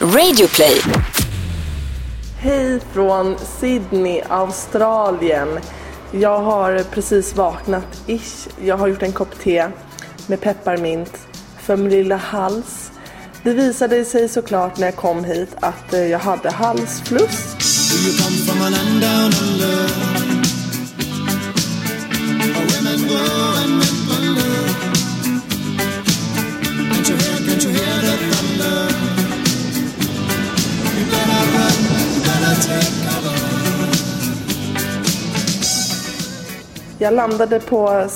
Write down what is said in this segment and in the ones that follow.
Radioplay. Hej från Sydney, Australien. Jag har precis vaknat, ish. Jag har gjort en kopp te med pepparmint för min lilla hals. Det visade sig såklart när jag kom hit att eh, jag hade halsfluss. Jag landade på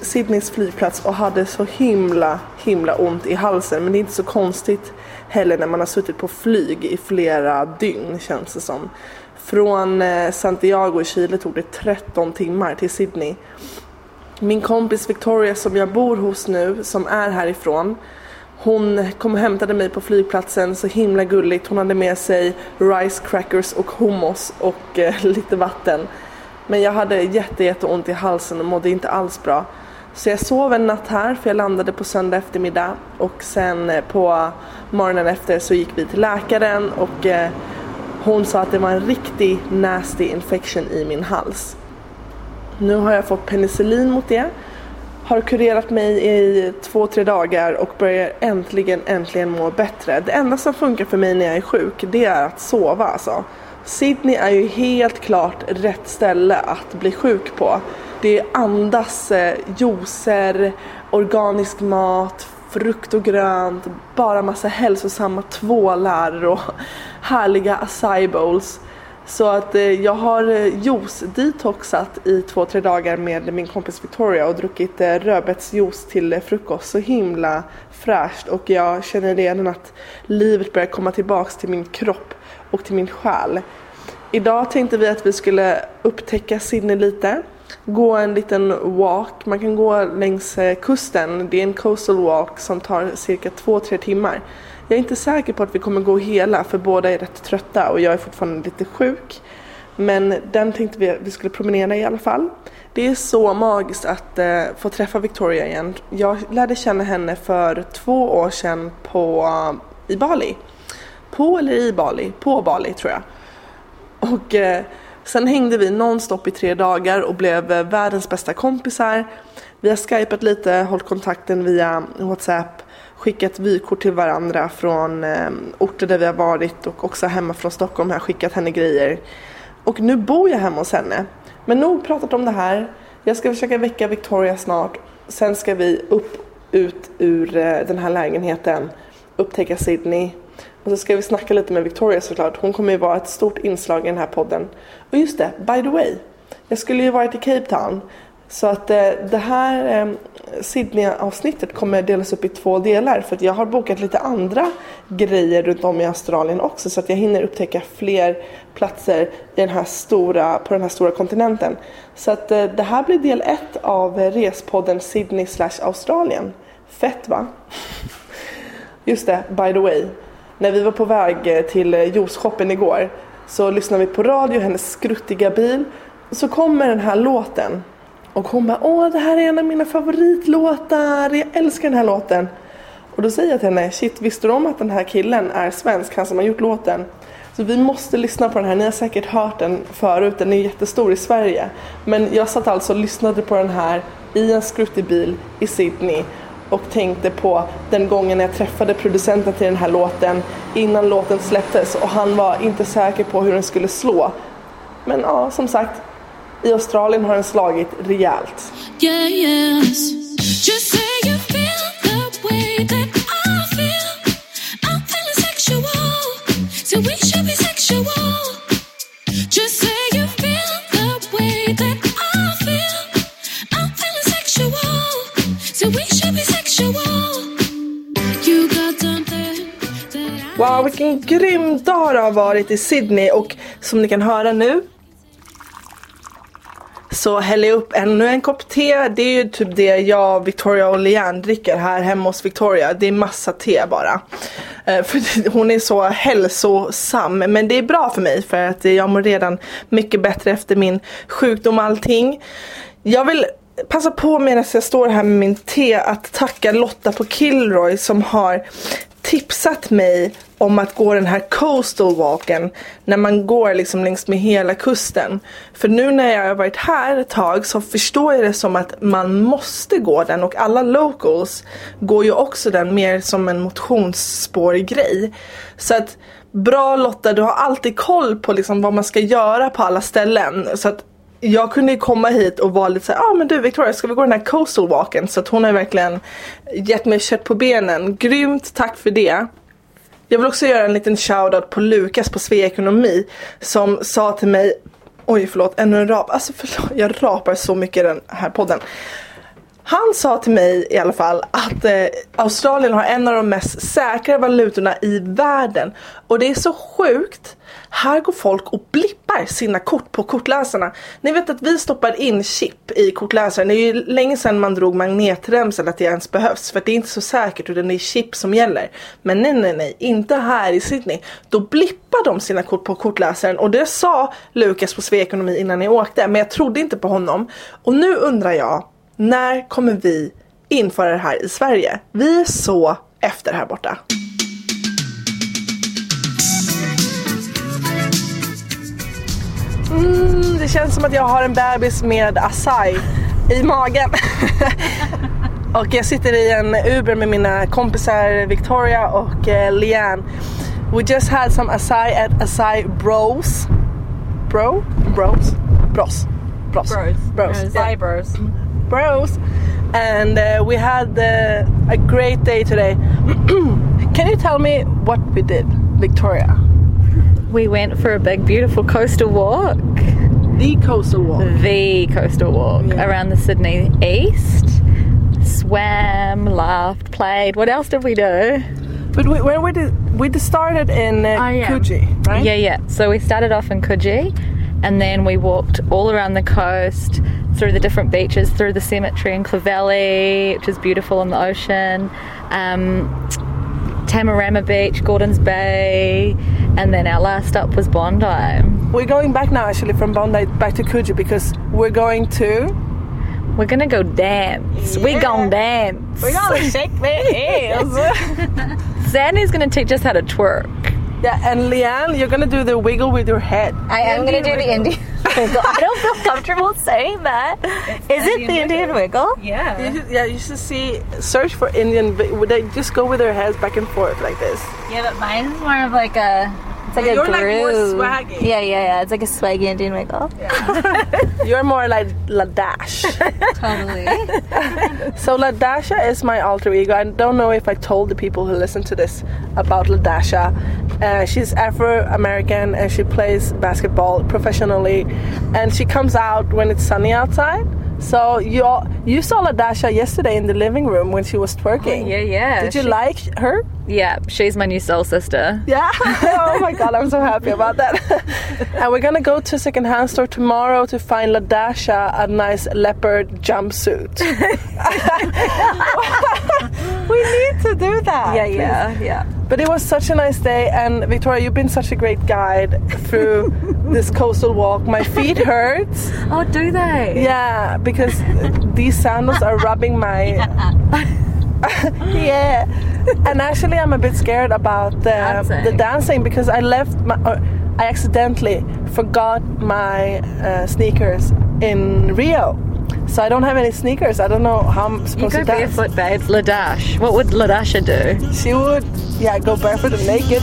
Sydneys flygplats och hade så himla, himla ont i halsen. Men det är inte så konstigt heller när man har suttit på flyg i flera dygn känns det som. Från eh, Santiago i Chile tog det 13 timmar till Sydney. Min kompis Victoria som jag bor hos nu, som är härifrån, hon kom och hämtade mig på flygplatsen, så himla gulligt. Hon hade med sig rice crackers och hummus och eh, lite vatten. Men jag hade jätte, jätte ont i halsen och mådde inte alls bra. Så jag sov en natt här för jag landade på söndag eftermiddag och sen eh, på morgonen efter så gick vi till läkaren och eh, hon sa att det var en riktig nasty infection i min hals. Nu har jag fått penicillin mot det. Har kurerat mig i två, tre dagar och börjar äntligen, äntligen må bättre. Det enda som funkar för mig när jag är sjuk, det är att sova alltså. Sydney är ju helt klart rätt ställe att bli sjuk på. Det andas eh, juicer, organisk mat, frukt och grönt, bara massa hälsosamma tvålar och härliga acai bowls. Så att eh, jag har eh, juice-detoxat i två, tre dagar med min kompis Victoria och druckit eh, rödbetsjuice till eh, frukost. Så himla fräscht och jag känner redan att livet börjar komma tillbaks till min kropp och till min själ. Idag tänkte vi att vi skulle upptäcka Sydney lite. Gå en liten walk, man kan gå längs eh, kusten. Det är en coastal walk som tar cirka 2-3 timmar. Jag är inte säker på att vi kommer gå hela för båda är rätt trötta och jag är fortfarande lite sjuk. Men den tänkte vi att vi skulle promenera i alla fall. Det är så magiskt att eh, få träffa Victoria igen. Jag lärde känna henne för två år sedan på, eh, i Bali. På eller i Bali? På Bali tror jag. Och eh, sen hängde vi nonstop i tre dagar och blev eh, världens bästa kompisar. Vi har skypat lite, hållit kontakten via WhatsApp, skickat vykort till varandra från eh, orter där vi har varit och också hemma från Stockholm har jag skickat henne grejer. Och nu bor jag hemma hos henne. Men nog pratat om det här. Jag ska försöka väcka Victoria snart. Sen ska vi upp, ut ur eh, den här lägenheten, upptäcka Sydney. Och så ska vi snacka lite med Victoria såklart. Hon kommer ju vara ett stort inslag i den här podden. Och just det, by the way. Jag skulle ju varit i Cape Town. Så att eh, det här eh, Sydney-avsnittet kommer delas upp i två delar. För att jag har bokat lite andra grejer runt om i Australien också. Så att jag hinner upptäcka fler platser i den här stora, på den här stora kontinenten. Så att eh, det här blir del ett av respodden Sydney slash Australien. Fett va? Just det, by the way. När vi var på väg eh, till eh, juiceshoppen igår så lyssnade vi på radio, hennes skruttiga bil. Så kommer den här låten. Och hon bara, åh det här är en av mina favoritlåtar, jag älskar den här låten. Och då säger jag till henne, shit visste du om att den här killen är svensk, han som har gjort låten? Så vi måste lyssna på den här, ni har säkert hört den förut, den är jättestor i Sverige. Men jag satt alltså och lyssnade på den här i en skruttig bil i Sydney och tänkte på den gången jag träffade producenten till den här låten innan låten släpptes och han var inte säker på hur den skulle slå. Men ja, som sagt, i Australien har den slagit rejält. Yeah, yes. Wow, vilken grym dag det har varit i Sydney och som ni kan höra nu så häller jag upp ännu en kopp te. Det är ju typ det jag, Victoria och Leanne dricker här hemma hos Victoria. Det är massa te bara. Eh, för hon är så hälsosam. Men det är bra för mig för att jag mår redan mycket bättre efter min sjukdom och allting. Jag vill passa på medan jag står här med min te att tacka Lotta på Kilroy som har tipsat mig om att gå den här coastal walken när man går liksom längs med hela kusten. För nu när jag har varit här ett tag så förstår jag det som att man måste gå den och alla locals går ju också den mer som en motionsspårig grej Så att bra Lotta, du har alltid koll på liksom vad man ska göra på alla ställen. Så att jag kunde ju komma hit och vara lite såhär, ja ah, men du Victoria ska vi gå den här coastal walken? Så att hon har verkligen gett mig kött på benen. Grymt, tack för det. Jag vill också göra en liten shoutout på Lukas på Svea Ekonomi som sa till mig Oj förlåt, ännu en rap. Alltså förlåt, jag rapar så mycket i den här podden. Han sa till mig i alla fall att eh, Australien har en av de mest säkra valutorna i världen. Och det är så sjukt. Här går folk och blippar sina kort på kortläsarna. Ni vet att vi stoppar in chip i kortläsaren. Det är ju länge sedan man drog magnetremsel att det ens behövs. För det är inte så säkert utan det är chip som gäller. Men nej nej nej, inte här i Sydney. Då blippar de sina kort på kortläsaren. Och det sa Lukas på Sveekonomi innan ni åkte. Men jag trodde inte på honom. Och nu undrar jag när kommer vi införa det här i Sverige? Vi är så efter här borta. Mm, det känns som att jag har en bebis med Asai i magen. och jag sitter i en Uber med mina kompisar Victoria och eh, Leanne. We just had some Asai at Asai Bros. Bro? Bros? Bros. Bros. Bros. Bros. Bros. Yeah. Bros. Bros and uh, we had uh, a great day today can you tell me what we did victoria We went for a big, beautiful coastal walk. the coastal walk The coastal walk Yeah. around the Sydney East. Swam, laughed, played. What else did we do? but we, where we did we started in uh, Oh, yeah. Coogee, right Yeah, yeah. So we started off in Coogee and then we walked all around the coast through the different beaches, through the cemetery in Clovelly, which is beautiful on the ocean, um, Tamarama Beach, Gordon's Bay, and then our last stop was Bondi. we're going back now actually from Bondi back to Coogee because we're going to We're gonna go dance. We're gonna dance. we're gonna shake their heels Sandy's gonna teach us how to twerk. Yeah and Leanne you're gonna do the wiggle with your head I am going to do the Indian wiggle. I don't feel comfortable saying that. Is it the Indian wiggle? Yeah. you should, yeah you should see search for Indian vi- would they just go with their heads back and forth like this Yeah, but mine's more of like a. It's like You're a like more swaggy. Yeah, yeah, yeah. It's like a swaggy Indian wiggle. You're more like Ladash. Totally. so Ladasha is my alter ego. I don't know if I told the people who listen to this about Ladasha. Uh, she's Afro-American and she plays basketball professionally. And she comes out when it's sunny outside. So you all, you saw Ladasha yesterday in the living room when she was twerking. Oh, yeah, yeah. Did you She- like her? Yeah, she's my new soul sister. Yeah. oh my god, I'm so happy about that. and we're gonna go to secondhand store tomorrow to find Ladasha a nice leopard jumpsuit. we need to do that. Yeah, please. yeah, yeah. But it was such a nice day, and Victoria, you've been such a great guide through this coastal walk. My feet hurt. Oh, do they? Yeah, because these sandals are rubbing my. yeah, and actually, I'm a bit scared about the Dancing. the dancing because I left my. Or I accidentally forgot my uh, sneakers in Rio, so I don't have any sneakers. I don't know how I'm You supposed go to dance. barefoot, babes. Ladash. What would Ladasha do? She would, yeah, go barefoot and naked.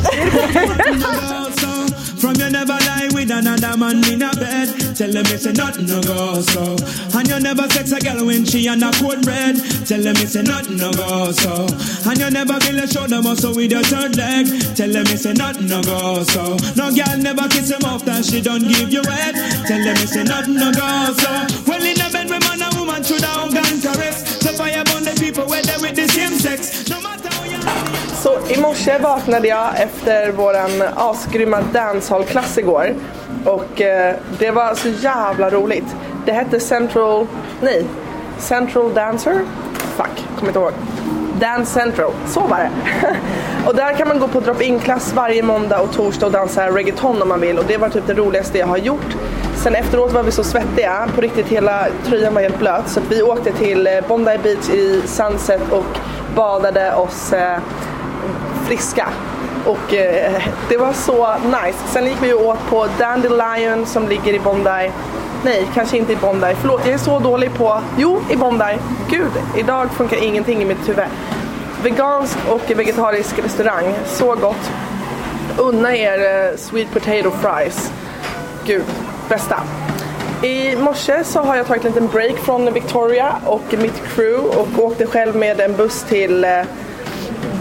From you never lie with another man in a bed. Tell them it's a nothing no go so. And you never sex a girl when she on a cold bread. Tell them it's a nothing no go so. And you never feel a shoulder muscle with your third leg. Tell them it's a nothing no go so. No girl never kiss him off that she don't give you head. Tell them it's a nothing no go so. Morse vaknade jag efter våran asgrymma dancehall-klass igår. Och eh, det var så jävla roligt. Det hette Central... Nej. Central Dancer? Fuck, kommer inte ihåg. Dance Central, så var det. och där kan man gå på drop-in-klass varje måndag och torsdag och dansa reggaeton om man vill. Och det var typ det roligaste jag har gjort. Sen efteråt var vi så svettiga, på riktigt hela tröjan var helt blöt. Så att vi åkte till eh, Bondi Beach i Sunset och badade oss eh, friska. Och eh, det var så nice. Sen gick vi åt på Dandelion som ligger i Bondi. Nej, kanske inte i Bondi. Förlåt, jag är så dålig på... Jo, i Bondi. Gud, idag funkar ingenting i mitt huvud. Vegansk och vegetarisk restaurang. Så gott. Unna er eh, sweet potato fries. Gud, bästa. I morse så har jag tagit en liten break från Victoria och mitt crew och åkte själv med en buss till eh,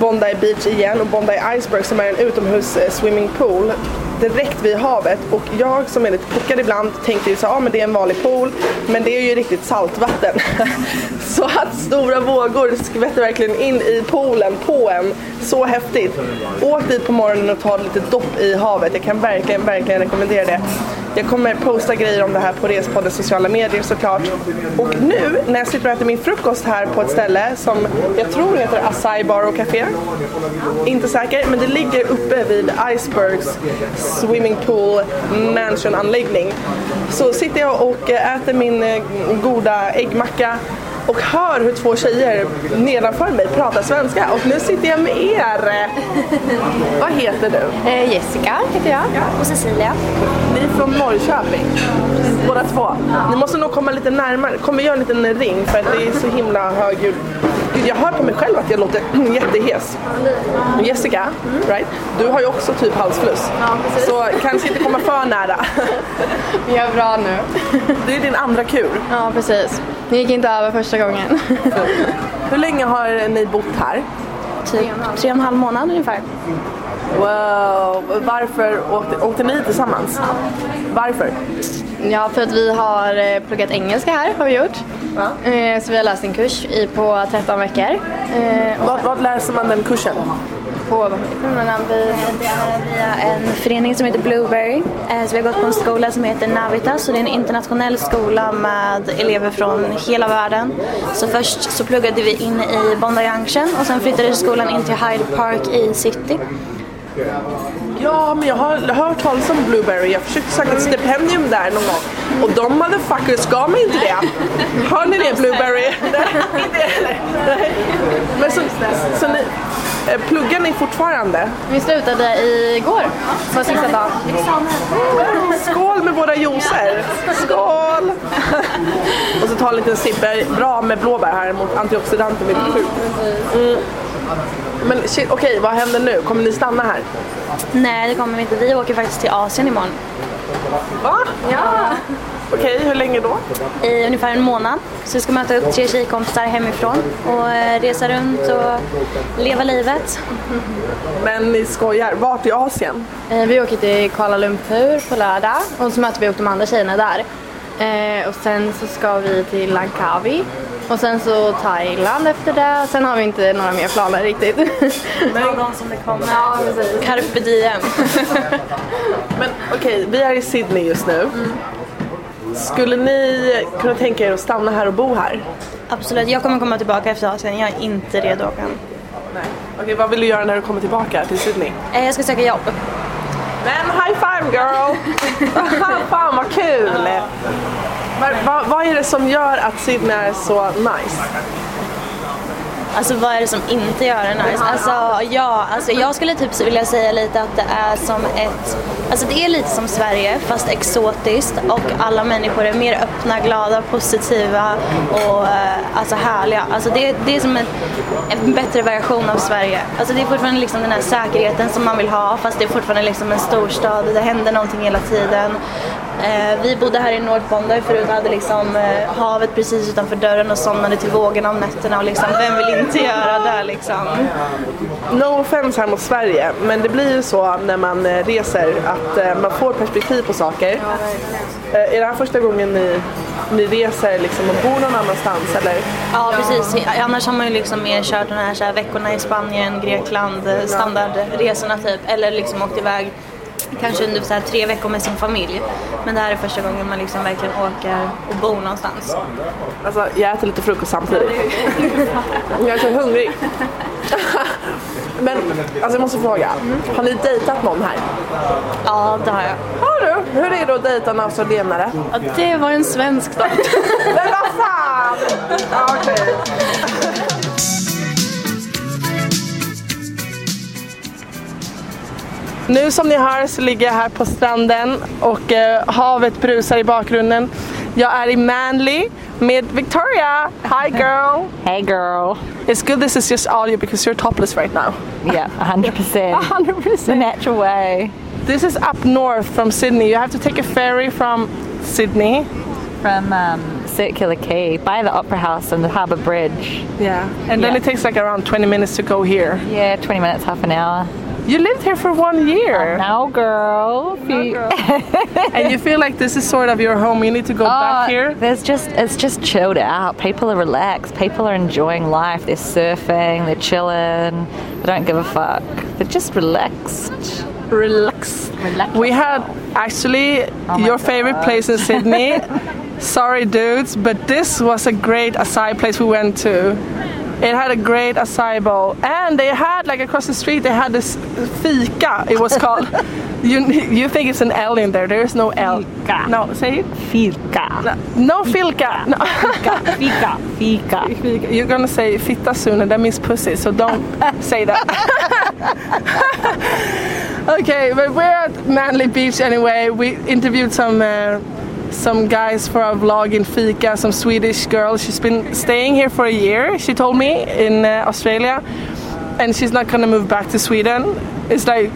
Bondi Beach igen och Bondi Iceberg som är en utomhus eh, swimmingpool direkt vid havet och jag som är lite puckad ibland tänkte ju så ja men det är en vanlig pool men det är ju riktigt saltvatten. så att stora vågor skvätter verkligen in i poolen på en. Så häftigt. Åk dit på morgonen och ta lite dopp i havet. Jag kan verkligen, verkligen rekommendera det. Jag kommer posta grejer om det här på Respoddens sociala medier såklart. Och nu när jag sitter och äter min frukost här på ett ställe som jag tror heter Acai Bar och Café. Inte säker, men det ligger uppe vid Icebergs swimmingpool mansion-anläggning. Så sitter jag och äter min eh, goda äggmacka och hör hur två tjejer nedanför mig pratar svenska och nu sitter jag med er. Vad heter du? Eh, Jessica heter jag. Och Cecilia. Ni är från Norrköping, båda två. Ni måste nog komma lite närmare. Kommer göra en liten ring för att det är så himla hög ljud. Gud, jag hör på mig själv att jag låter jättehes. Jessica, right? Du har ju också typ halsfluss. så kanske inte komma för nära. Vi är bra nu. Det är din andra kur. Ja, precis. Det gick inte över första gången. Hur länge har ni bott här? Typ tre och en halv månad ungefär. Wow, varför åkte, åkte ni tillsammans? Varför? Ja, för att vi har eh, pluggat engelska här har vi gjort. Eh, Så vi har läst en kurs i, på 13 veckor. Eh, Vad, vad läser man den kursen? På, heter det? Vi, Det är via en förening som heter Blueberry. Eh, Så vi har gått på en skola som heter Navitas och det är en internationell skola med elever från hela världen. Så först så pluggade vi in i Bondi Junction och sen flyttade skolan in till Hyde Park i city. Ja, men jag har hört talas om Blueberry. Jag försökte söka ett stipendium där någon gång. Och de motherfuckers gav mig inte det. Hör ni det Blueberry? Nej, inte heller. Men så, så ni, eh, pluggar ni fortfarande? vi slutade igår på sista dagen. Skål med våra juicer! Skål! Och så ta en liten sipper. Bra med blåbär här mot antioxidanter vid sjuk. Mm. Men shit, okej, vad händer nu? Kommer ni stanna här? Nej, det kommer vi inte. Vi åker faktiskt till Asien imorgon. Va? Ja! Okej, hur länge då? I ungefär en månad. Så vi ska möta upp tre tjejkompisar hemifrån och eh, resa runt och leva livet. Men ni skojar, vart i Asien? Eh, Vi åker till Kuala Lumpur på lördag och så möter vi upp de andra tjejerna där. Eh, och sen så ska vi till Langkawi och sen så Thailand efter det. Sen har vi inte några mer planer riktigt. Någon som det kommer. ja, precis. Carpe diem. Men okej, vi är i Sydney just nu. Skulle ni kunna tänka er att stanna här och bo här? Absolut, jag kommer komma tillbaka efter Asien. Jag är inte redo att åka hem. Nej. Okej, vad vill du göra när du kommer tillbaka till Sydney? Eh, Jag ska söka jobb. Men high five girl! Fan vad kul! Vad, vad är det som gör att Sydney är så nice? Alltså vad är det som inte gör det nice? Alltså ja, alltså jag skulle typ vilja säga lite att det är som ett, alltså det är lite som Sverige fast exotiskt och alla människor är mer öppna, glada, positiva och eh, alltså härliga. Alltså det, det är som en, en bättre version av Sverige. Alltså det är fortfarande liksom den här säkerheten som man vill ha fast det är fortfarande liksom en storstad, och det händer någonting hela tiden. Eh, vi bodde här i North Bondi förut och hade liksom eh, havet precis utanför dörren och somnade till vågorna om nätterna och liksom, vem vill inte göra det liksom? No offense här mot Sverige, men det blir ju så när man eh, reser att man får perspektiv på saker. Eh, Är det här första gången ni, ni reser liksom och bor någon annanstans eller? Ja precis, annars har man ju liksom mer kört de här, så här veckorna i Spanien, Grekland, standardresorna typ, eller liksom åkt iväg kanske under så här, tre veckor med sin familj. Men det här är första gången man liksom verkligen åker och bor någonstans. Alltså jag äter lite frukost samtidigt. Jag är så hungrig. Men alltså jag måste fråga, har ni dejtat någon här? Ja, det har jag. Har du? Hur är det att dejta en australienare? Ja, det var en svensk dag. Men vad fan! Ja, okej. Nu som ni hör så ligger jag här på stranden och eh, havet brusar i bakgrunden. Jag är i Manly med Victoria. Hi girl! Hey girl. It's good this is just audio because you're topless right now. Yeah, 100%. 100%. The natural way. This is up north from Sydney. You have to take a ferry from Sydney. From um, Circular Quay by the Opera House and the Harbour Bridge. Yeah. And then Yeah. it takes like around 20 minutes to go here. Yeah, 20 minutes, half an hour. You lived here for one year. now, girl. If you- and you feel like this is sort of your home. You need to go back Oh, here. There's just it's just chilled out. People are relaxed. People are enjoying life. They're surfing. They're chilling. They don't give a fuck. They're just relaxed. Relax. Relax We had actually Oh your favorite place in Sydney. Sorry, dudes, but this was a great acai place we went to. It had a great acai bowl, and they had like across the street they had this fika. It was called. you you think it's an L in there? There is no L. Fika. No, say it. Fika. No filka. No. Fika. Fika. Fika. You're gonna say fitta soon, and that means pussy. So don't say that. okay, but we're at Manly Beach anyway. We interviewed some uh, some guys for a vlog in Fika, some Swedish girl. She's been staying here for a year. She told me in uh, Australia, and she's not gonna move back to Sweden. It's like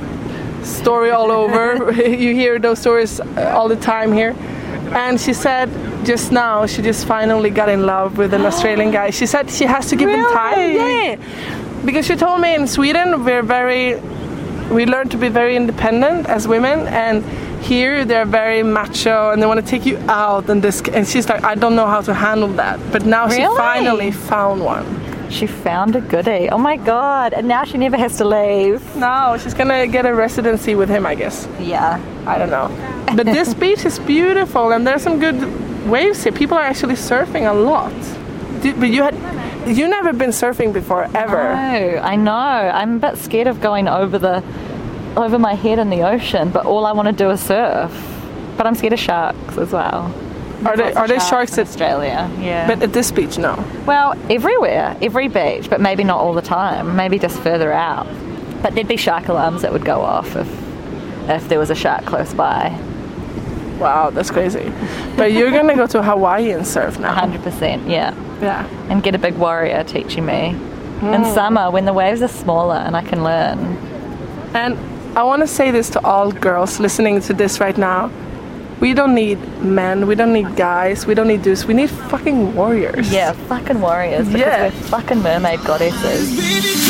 story all over. you hear those stories uh, all the time here. And she said just now she just finally got in love with an Australian guy. She said she has to give him time. Really? Yeah. Because she told me in Sweden we're very we learn to be very independent as women and here they're very macho and they want to take you out and this and she's like I don't know how to handle that. But now she finally found one. She found a goodie. Oh my god! And now she never has to leave. No, she's gonna get a residency with him I guess. Yeah. I don't know. But this beach is beautiful and there's some good waves here. People are actually surfing a lot. Did, but you had you never been surfing before ever. No, I know. I'm a bit scared of going over the over my head in the ocean, but all I want to do is surf. But I'm scared of sharks as well. Are they are there sharks in at Australia? Yeah. but at this beach no. well, everywhere, every beach, but maybe not all the time. Maybe just further out. But there'd be shark alarms that would go off if if there was a shark close by. Wow, that's crazy. But you're gonna go to Hawaii and surf now. 100%, yeah. Yeah. And get a big warrior teaching me. In Mm. summer, when the waves are smaller and I can learn. And I want to say this to all girls listening to this right now. We don't need men, we don't need guys, we don't need dudes, we need fucking warriors. Yeah, fucking warriors because Yeah. we're fucking mermaid goddesses.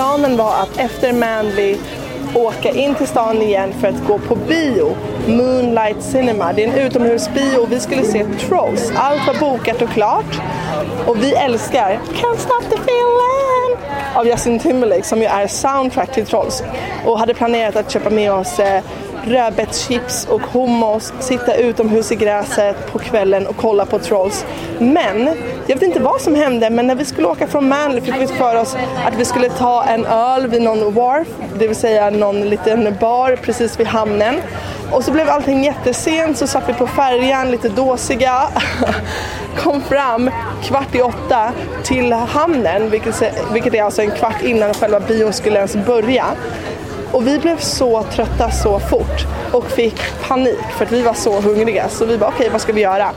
Planen var att efter Manly åka in till stan igen för att gå på bio. Moonlight Cinema. Det är en utomhusbio och vi skulle se Trolls. Allt var bokat och klart. Och vi älskar Can't Stop the Feeling av Justin Timberlake som ju är soundtrack till Trolls. Och hade planerat att köpa med oss eh, rödbetschips och hummus, sitta utomhus i gräset på kvällen och kolla på Trolls. Men, jag vet inte vad som hände, men när vi skulle åka från Manly fick vi för oss att vi skulle ta en öl vid någon wharf, det vill säga någon liten bar precis vid hamnen. Och så blev allting jättesent, så satt vi på färjan lite dåsiga. Kom fram kvart i åtta till hamnen, vilket, vilket är alltså en kvart innan själva bion skulle ens börja. Och vi blev så trötta så fort och fick panik för att vi var så hungriga. Så vi bara okej, vad ska vi göra?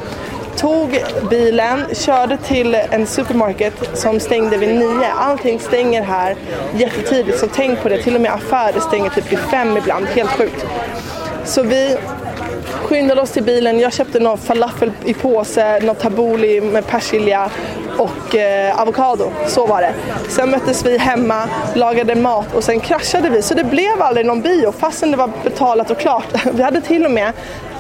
Tog bilen, körde till en supermarket som stängde vid nio. Allting stänger här jättetidigt så tänk på det. Till och med affärer stänger typ vid fem ibland. Helt sjukt. Så vi skyndade oss till bilen. Jag köpte någon falafel i påse, något tabbouleh med persilja och eh, avokado. Så var det. Sen möttes vi hemma, lagade mat och sen kraschade vi. Så det blev aldrig någon bio fastän det var betalat och klart. Vi hade till och med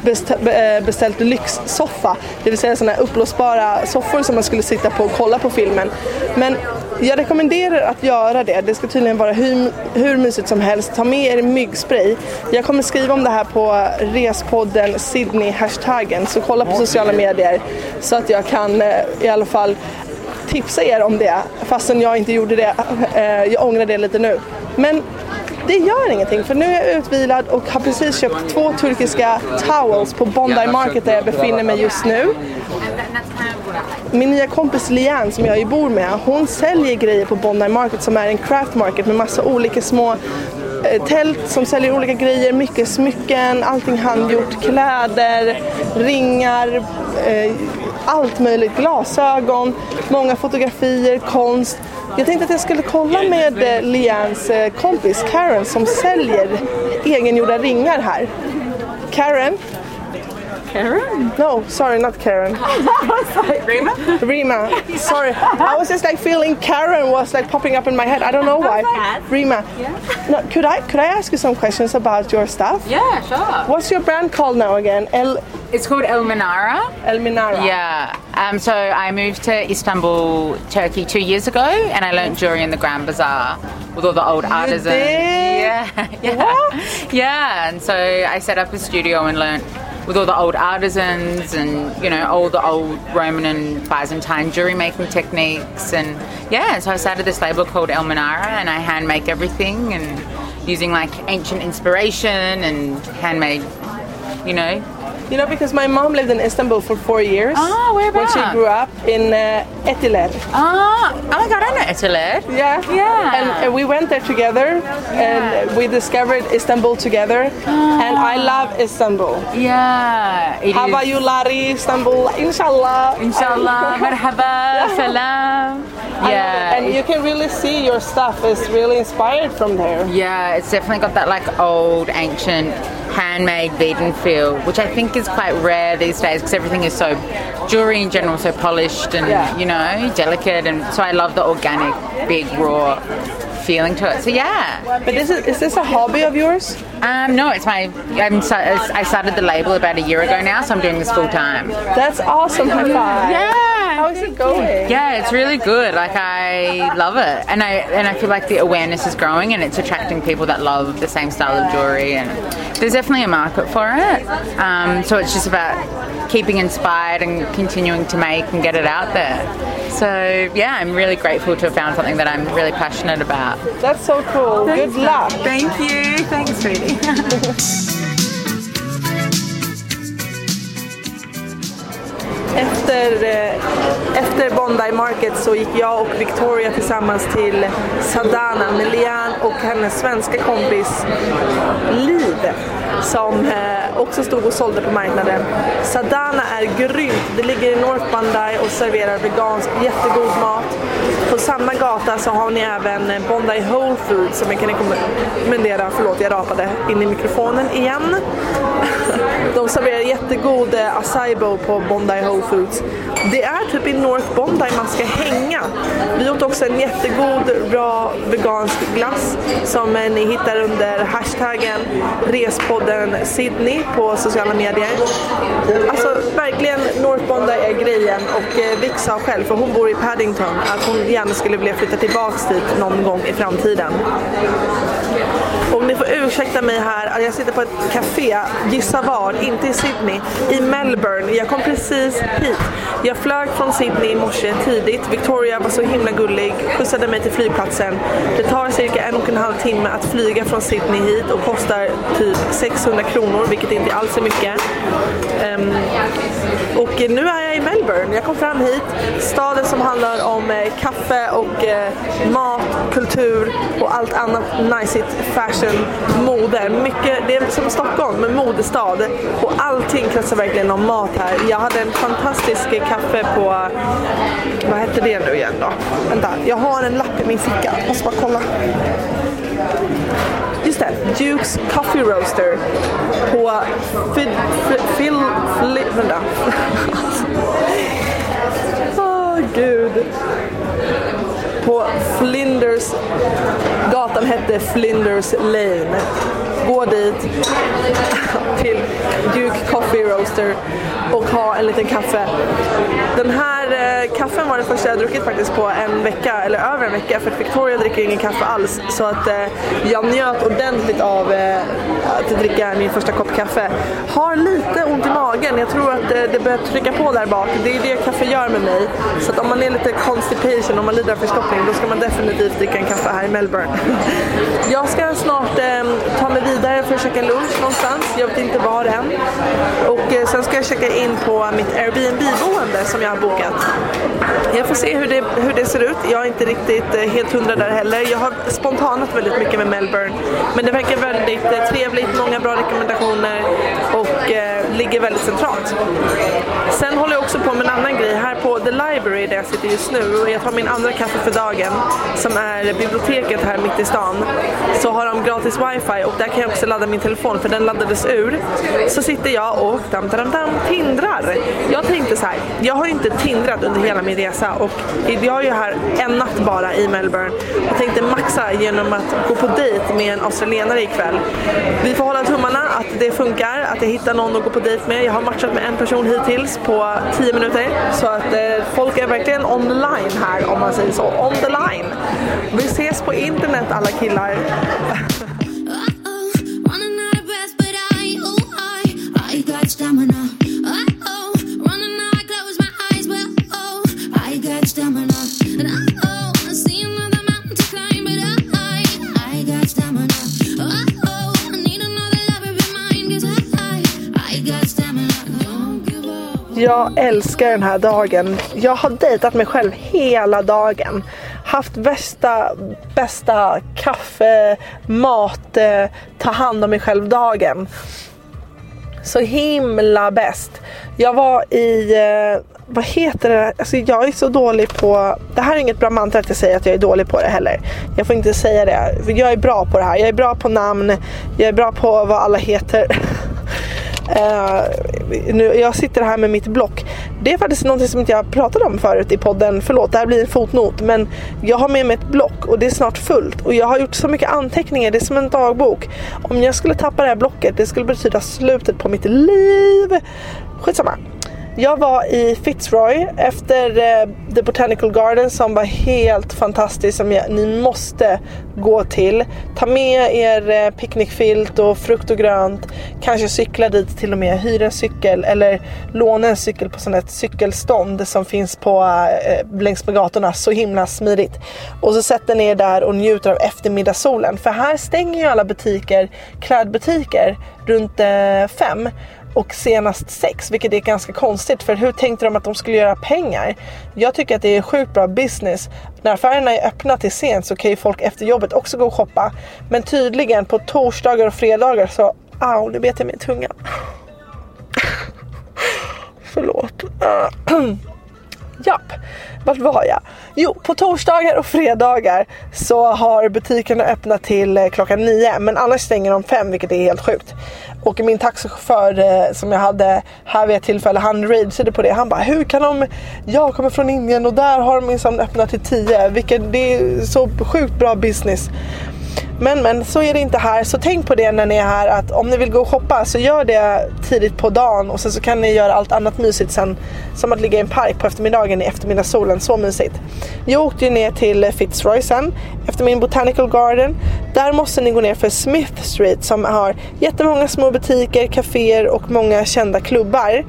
eh, beställt lyxsoffa. Det vill säga sådana här uppblåsbara soffor som man skulle sitta på och kolla på filmen. Men jag rekommenderar att göra det. Det ska tydligen vara hur, hur mysigt som helst. Ta med er myggspray. Jag kommer skriva om det här på respodden Sydney-hashtaggen. Så kolla på sociala medier så att jag kan eh, i alla fall tipsa er om det. Fastän jag inte gjorde det. Eh, Jag ångrar det lite nu. Men det gör ingenting för nu är jag utvilad och har precis köpt två turkiska towels på Bondi Market där jag befinner mig just nu. Min nya kompis Lian som jag ju bor med, hon säljer grejer på Bondi Market som är en craft market med massa olika små eh, tält som säljer olika grejer, mycket smycken, allting handgjort, kläder, ringar, eh, allt möjligt, glasögon, många fotografier, konst. Jag tänkte att jag skulle kolla med eh, Lians eh, kompis Karen som säljer egengjorda ringar här. Karen? Karen? No, sorry, not Karen. Rima? Rima. Sorry, I was just like feeling Karen was like popping up in my head. I don't know why. Rima. No, could I could I ask you some questions about your stuff? Yeah, sure. What's your brand called now again? El It's called El Minara. El Minara. Yeah. Um, so I moved to Istanbul, Turkey two years ago, and I learnt jewelry in the Grand Bazaar with all the old artisans. did? Yeah. yeah. Yeah. And so I set up a studio and learnt with all the old artisans and you know all the old Roman and Byzantine jewelry making techniques and yeah so I started this label called El Minara and I hand make everything and using like ancient inspiration and handmade you know You know, because my mom lived in Istanbul for four years. Ah, where When she grew up in uh, Etiler. Ah, oh my god, I know Italy. Yeah. Yeah. And, and we went there together and we discovered Istanbul together. And I love Istanbul. Yeah. How is- about you, Lari? Istanbul, inshallah. Inshallah, marhaba, salam. Yeah. And you can really see your stuff is really inspired from there. Yeah, it's definitely got that like old, ancient, handmade Vedan feel, which I think is quite rare these days because everything is so jewelry in general, so polished and Yeah. you know delicate, and so I love the organic, big, raw feeling to it. So yeah. But this is, is this a hobby of yours? Um, no, it's my. I'm, I started the label about a year ago now, so I'm doing this full time. That's awesome. High five. Yeah. How is it going? Yeah, it's really good. Like I love it, and I and I feel like the awareness is growing, and it's attracting people that love the same style of jewelry, and there's definitely a market for it. Um, so it's just about keeping inspired and continuing to make and get it out there. So yeah, I'm really grateful to have found something that I'm really passionate about. That's so cool. Good luck. Thank you. Thanks, sweetie. Efter, eh, efter Bondi Market så gick jag och Victoria tillsammans till Sadana med Lian och hennes svenska kompis Liv som eh, också stod och sålde på marknaden. Sadana är grymt. Det ligger i North Bondi och serverar vegansk jättegod mat. På samma gata så har ni även Bondi Whole Foods som jag kan rekommendera. Förlåt, jag rapade in i mikrofonen igen. De serverar jättegod eh, acai bowl på Bondi Whole Foods. Det är typ i North Bondi man ska hänga. Vi åt också en jättegod, bra vegansk glass som eh, ni hittar under hashtaggen Respodden Sydney på sociala medier. Alltså verkligen North Bondi är grejen och eh, Vic sa själv, för hon bor i Paddington, att hon gärna skulle vilja flytta tillbaks dit någon gång i framtiden. Och ni får ursäkta mig här, jag sitter på ett café, gissa var, inte i Sydney, i Melbourne. Jag kom precis hit. Jag flög från Sydney i morse tidigt. Victoria var så himla gullig, skjutsade mig till flygplatsen. Det tar cirka en och en halv timme att flyga från Sydney hit och kostar typ 600 kronor, vilket inte alls är mycket. Um, och nu är jag i Melbourne. Jag kom fram hit, staden som handlar om eh, kaffe och eh, mat, kultur och allt annat najsigt, fashion, mode. Mycket, det är som Stockholm, men modestad. Och allting kretsar verkligen om mat här. Jag hade en fantastisk kaffe på, vad hette det nu igen då? Vänta, jag har en lapp i min ficka. Måste bara kolla. Just det, Dukes Coffee Roaster på Phil... Phil... Phil vänta. Åh gud. På Flinders, gatan hette Flinders Lane. Gå dit till Duke Coffee Roaster och ha en liten kaffe. Den här eh, kaffen var den första jag druckit faktiskt på en vecka, eller över en vecka, för att Victoria dricker ingen kaffe alls. Så att eh, jag njöt ordentligt av eh, att dricka min första kopp kaffe. Har lite ont i magen, jag tror att eh, det börjar trycka på där bak. Det är det kaffe gör med mig. Så att om man är lite constipation, om man lider av förstoppning, då ska man definitivt dricka en kaffe här i Melbourne. jag ska snart eh, ta mig vidare för att käka lunch någonstans, jag vet inte var än. Och eh, sen ska jag checka in på mitt Airbnb-boende som jag har bokat. Jag får se hur det, hur det ser ut. Jag är inte riktigt eh, helt hundra där heller. Jag har spontanat väldigt mycket med Melbourne. Men det verkar väldigt eh, trevligt, många bra rekommendationer och eh, ligger väldigt centralt. Sen håller jag också på med en annan grej. Här på The Library där jag sitter just nu och jag tar min andra kaffe för dagen som är biblioteket här mitt i stan. Så har de gratis wifi och där kan jag också ladda min telefon för den laddades ur. Så sitter jag och dam, dam, dam, tindrar. Jag tänkte så här, jag har ju inte tindrat under hela min resa och jag är ju här en natt bara i Melbourne. Jag tänkte maxa genom att gå på dejt med en australienare ikväll. Vi får hålla tummarna att det funkar, att jag hittar någon att gå på dejt med. Jag har matchat med en person hittills på 10 minuter. Så att eh, folk är verkligen on the line här om man säger så. On the line. Vi ses på internet alla killar. Jag älskar den här dagen. Jag har dejtat mig själv hela dagen. Haft bästa, bästa kaffe, mat, eh, ta hand om mig själv dagen. Så himla bäst. Jag var i, eh, vad heter det? Alltså jag är så dålig på, det här är inget bra mantra att jag säger att jag är dålig på det heller. Jag får inte säga det, för jag är bra på det här. Jag är bra på namn, jag är bra på vad alla heter. Eh, nu, jag sitter här med mitt block. Det är faktiskt något som inte jag pratade om förut i podden. Förlåt, det här blir en fotnot. Men jag har med mig ett block och det är snart fullt. Och jag har gjort så mycket anteckningar. Det är som en dagbok. Om jag skulle tappa det här blocket, det skulle betyda slutet på mitt liv. Skitsamma. Jag var i Fitzroy efter eh, The Botanical Garden som var helt fantastiskt som jag, ni måste gå till. Ta med er eh, picknickfilt och frukt och grönt. Kanske cykla dit till och med. Hyr en cykel eller låna en cykel på sånt cykelstånd som finns på, eh, längs med gatorna. Så himla smidigt. Och så sätter ni er där och njuter av eftermiddagssolen. För här stänger ju alla butiker, klädbutiker runt eh, fem och senast sex, vilket är ganska konstigt för hur tänkte de att de skulle göra pengar? Jag tycker att det är sjukt bra business. När affärerna är öppna till sent så kan ju folk efter jobbet också gå och shoppa. Men tydligen på torsdagar och fredagar så, au, nu bet jag mig i tungan. Förlåt. Japp, vart var jag? Jo, på torsdagar och fredagar så har butikerna öppnat till eh, klockan nio men annars stänger de fem vilket är helt sjukt. Och min taxichaufför eh, som jag hade här vid ett tillfälle, han rageade på det. Han bara, hur kan de... Jag kommer från Indien och där har de minsann öppnat till tio. Vilket, det är så sjukt bra business. Men men så är det inte här. Så tänk på det när ni är här att om ni vill gå och shoppa så gör det tidigt på dagen och sen så kan ni göra allt annat mysigt sen. Som att ligga i en park på eftermiddagen i eftermiddagssolen. Så mysigt. Jag åkte ju ner till Fitzroy sen efter min Botanical Garden. Där måste ni gå ner för Smith Street som har jättemånga små butiker, kaféer och många kända klubbar.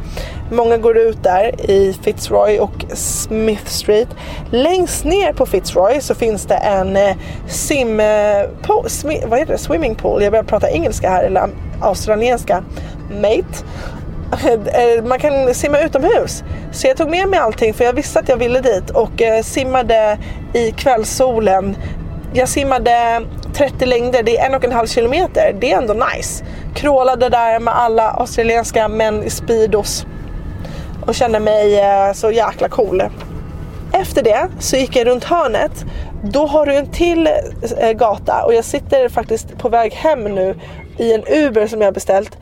Många går ut där i Fitzroy och Smith Street. Längst ner på Fitzroy så finns det en eh, simpool vad heter det? Swimming pool. Jag börjar prata engelska här, eller australienska. Mate. Eh, man kan simma utomhus. Så jag tog med mig allting för jag visste att jag ville dit och eh, simmade i kvällssolen. Jag simmade 30 längder, det är en och en halv kilometer. Det är ändå nice. Krålade där med alla australienska män i speedos och kände mig eh, så jäkla cool. Efter det så gick jag runt hörnet. Då har du en till eh, gata och jag sitter faktiskt på väg hem nu i en Uber som jag har beställt.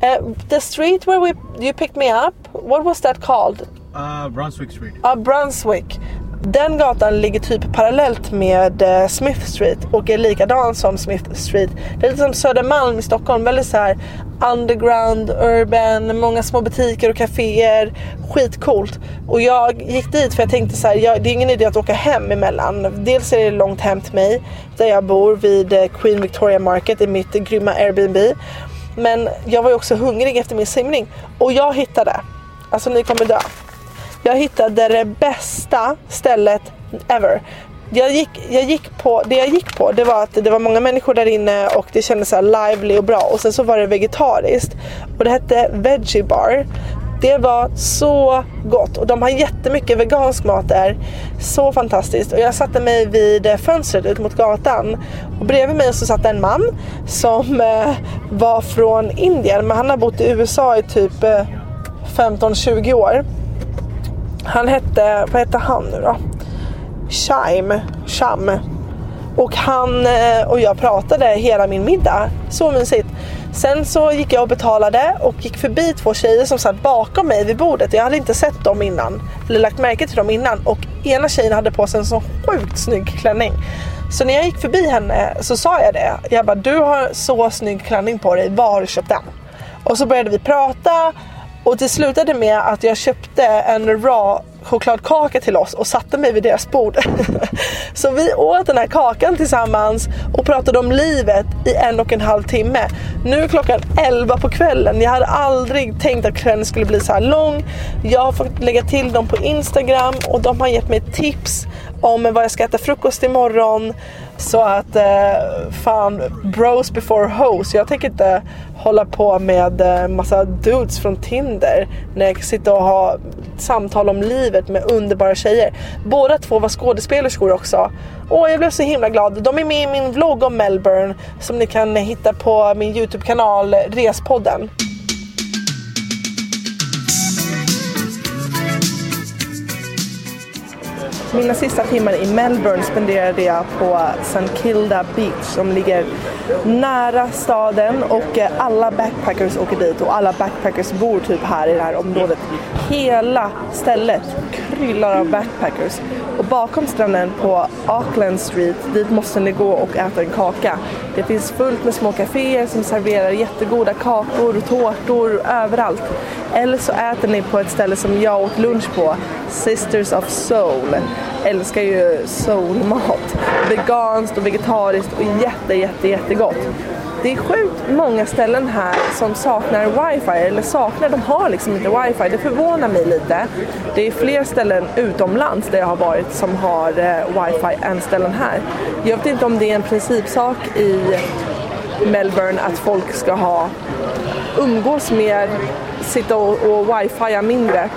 Eh, the street where we, you picked me up, what was that called? Uh, Brunswick Street. Ja, Brunswick. Den gatan ligger typ parallellt med eh, Smith Street och är likadan som Smith Street. Det är lite som Södermalm i Stockholm. Väldigt så här underground, urban, många små butiker och kaféer. Skitcoolt. Och jag gick dit för jag tänkte så här, jag, det är ingen idé att åka hem emellan. Dels är det långt hem till mig där jag bor vid eh, Queen Victoria Market i mitt grymma Airbnb. Men jag var ju också hungrig efter min simning och jag hittade, alltså ni kommer dö. Jag hittade det bästa stället ever. Jag gick, jag gick på, det jag gick på det var att det var många människor där inne och det kändes så här lively och bra. Och sen så var det vegetariskt. Och det hette Veggie Bar. Det var så gott och de har jättemycket vegansk mat där. Så fantastiskt. Och jag satte mig vid fönstret ut mot gatan. Och bredvid mig så satt en man som eh, var från Indien men han har bott i USA i typ eh, 15-20 år. Han hette, vad hette han nu då? Chaim. Cham. Och han eh, och jag pratade hela min middag. Så mysigt. Sen så gick jag och betalade och gick förbi två tjejer som satt bakom mig vid bordet. Jag hade inte sett dem innan. Eller lagt märke till dem innan. Och ena tjejen hade på sig en så sjukt snygg klänning. Så när jag gick förbi henne så sa jag det. Jag bara, du har så snygg klänning på dig. Var har du köpt den? Och så började vi prata. Och det slutade med att jag köpte en raw chokladkaka till oss och satte mig vid deras bord. så vi åt den här kakan tillsammans och pratade om livet i en och en halv timme. Nu är klockan 11 på kvällen. Jag hade aldrig tänkt att kvällen skulle bli så här lång. Jag har fått lägga till dem på Instagram och de har gett mig tips om vad jag ska äta frukost imorgon. Så att eh, fan, bros before hoes. Jag tänker inte hålla på med eh, massa dudes från Tinder när jag kan sitta och ha samtal om livet med underbara tjejer. Båda två var skådespelerskor också. Åh, jag blev så himla glad. De är med i min vlogg om Melbourne som ni kan hitta på min Youtube-kanal Respodden. Mina sista timmar i Melbourne spenderade jag på St Kilda Beach som ligger nära staden och eh, alla backpackers åker dit och alla backpackers bor typ här i det här området. Hela stället kryllar av backpackers och bakom stranden på Auckland Street, dit måste ni gå och äta en kaka. Det finns fullt med små kaféer som serverar jättegoda kakor och tårtor överallt. Eller så äter ni på ett ställe som jag åt lunch på, Sisters of Soul. Älskar ju soulmat. Veganskt och vegetariskt och jätte, jätte, jättegott. Det är sjukt många ställen här som saknar wifi, eller saknar, de har liksom inte wifi. Det förvånar mig lite. Det är fler ställen utomlands där jag har varit som har eh, wifi än ställen här. Jag vet inte om det är en principsak i Melbourne att folk ska ha umgås mer, sitta och, och wifia mindre.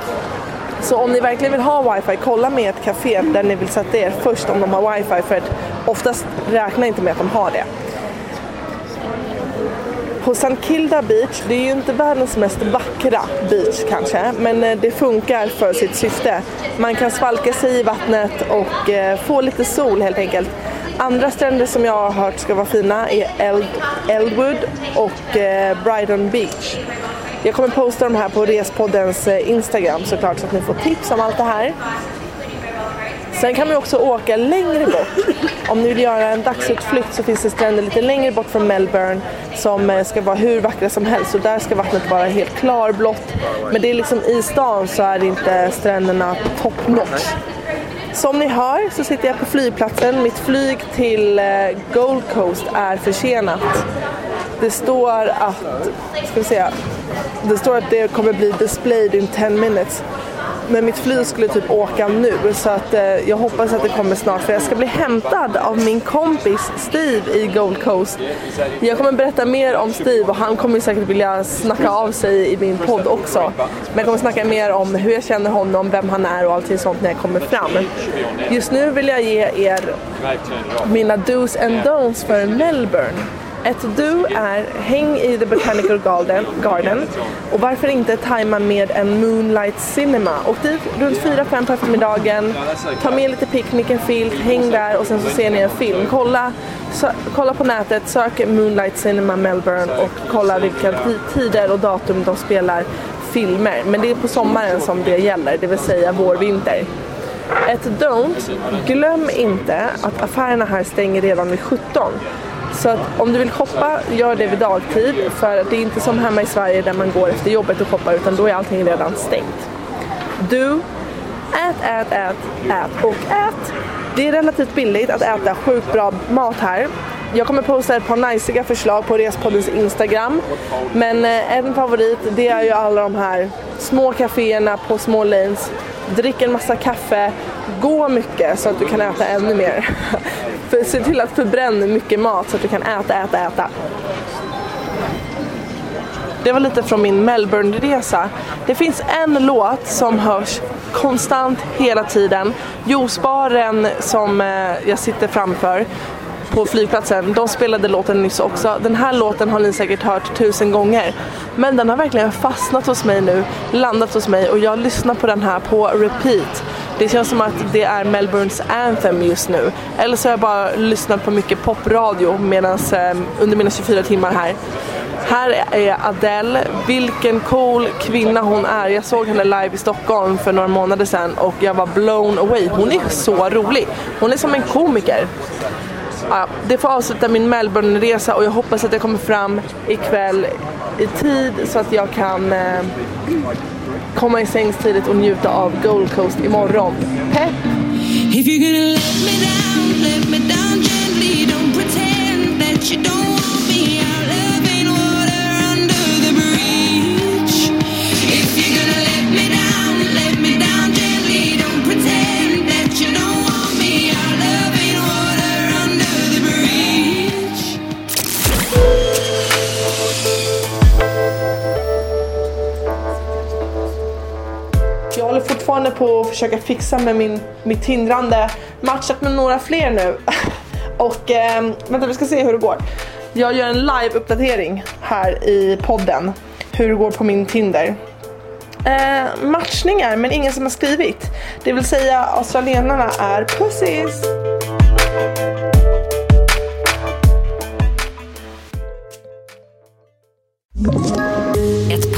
Så om ni verkligen vill ha wifi, kolla med ett café där ni vill sätta er först om de har wifi för att oftast räknar inte med att de har det. På St Kilda Beach, det är ju inte världens mest vackra beach kanske, men eh, det funkar för sitt syfte. Man kan svalka sig i vattnet och eh, få lite sol helt enkelt. Andra stränder som jag har hört ska vara fina är Eld, Eldwood och eh, Brighton Beach. Jag kommer posta de här på Respoddens Instagram såklart så att ni får tips om allt det här. Sen kan man också åka längre bort. Om ni vill göra en dagsutflykt så finns det stränder lite längre bort från Melbourne som eh, ska vara hur vackra som helst och där ska vattnet vara helt klarblått. Men det är liksom i stan så är inte stränderna top notch. Som ni hör så sitter jag på flygplatsen. Mitt flyg till eh, Gold Coast är försenat. Det står att, ska vi se, det står att det kommer bli displayed in 10 minutes. Men mitt flyg skulle typ åka nu så att eh, jag hoppas att det kommer snart för jag ska bli hämtad av min kompis Steve i Gold Coast. Jag kommer berätta mer om Steve och han kommer säkert vilja snacka av sig i min podd också. Men jag kommer snacka mer om hur jag känner honom, vem han är och allting sånt när jag kommer fram. Just nu vill jag ge er mina dos and don'ts för Melbourne. Ett do är häng i The Botanical Garden, Garden och varför inte tajma med en Moonlight Cinema. Åk dit runt 4-5 på eftermiddagen, ta med lite picknick, en filt, häng där och sen så ser ni en film. Kolla, sö- kolla på nätet, sök Moonlight Cinema Melbourne och kolla vilka tider och datum de spelar filmer. Men det är på sommaren som det gäller, det vill säga vår, vinter. Ett don't, glöm inte att affärerna här stänger redan vid 17. Så att om du vill shoppa, gör det vid dagtid. För det är inte som hemma i Sverige där man går efter jobbet och shoppar utan då är allting redan stängt. Du, ät, ät, ät, ät och ät. Det är relativt billigt att äta sjukt bra mat här. Jag kommer posta ett par najsiga förslag på Respoddens Instagram. Men eh, en favorit det är ju alla de här små kaféerna på små lanes. Drick en massa kaffe, gå mycket så att du kan äta ännu mer. För se till att förbränna mycket mat så att du kan äta, äta, äta. Det var lite från min Melbourne-resa. Det finns en låt som hörs konstant hela tiden. Juicebaren som eh, jag sitter framför på flygplatsen, de spelade låten nyss också. Den här låten har ni säkert hört tusen gånger. Men den har verkligen fastnat hos mig nu, landat hos mig och jag lyssnar på den här på repeat. Det känns som att det är Melbournes anthem just nu. Eller så har jag bara lyssnat på mycket popradio medans, eh, under mina 24 timmar här. Här är Adele, vilken cool kvinna hon är. Jag såg henne live i Stockholm för några månader sedan och jag var blown away. Hon är så rolig. Hon är som en komiker. Ja, det får avsluta min Melbourne-resa och jag hoppas att jag kommer fram ikväll i tid så att jag kan eh, komma i sängs tidigt och njuta av Gold Coast imorgon. Pepp! If you're gonna let me down, let me down gently. Don't pretend that you don't försöka fixa med min, mitt hindrande. Matchat med några fler nu. Och eh, vänta vi ska se hur det går. Jag gör en live-uppdatering här i podden. Hur det går på min Tinder. Eh, matchningar men ingen som har skrivit. Det vill säga australienarna är pussies. Ett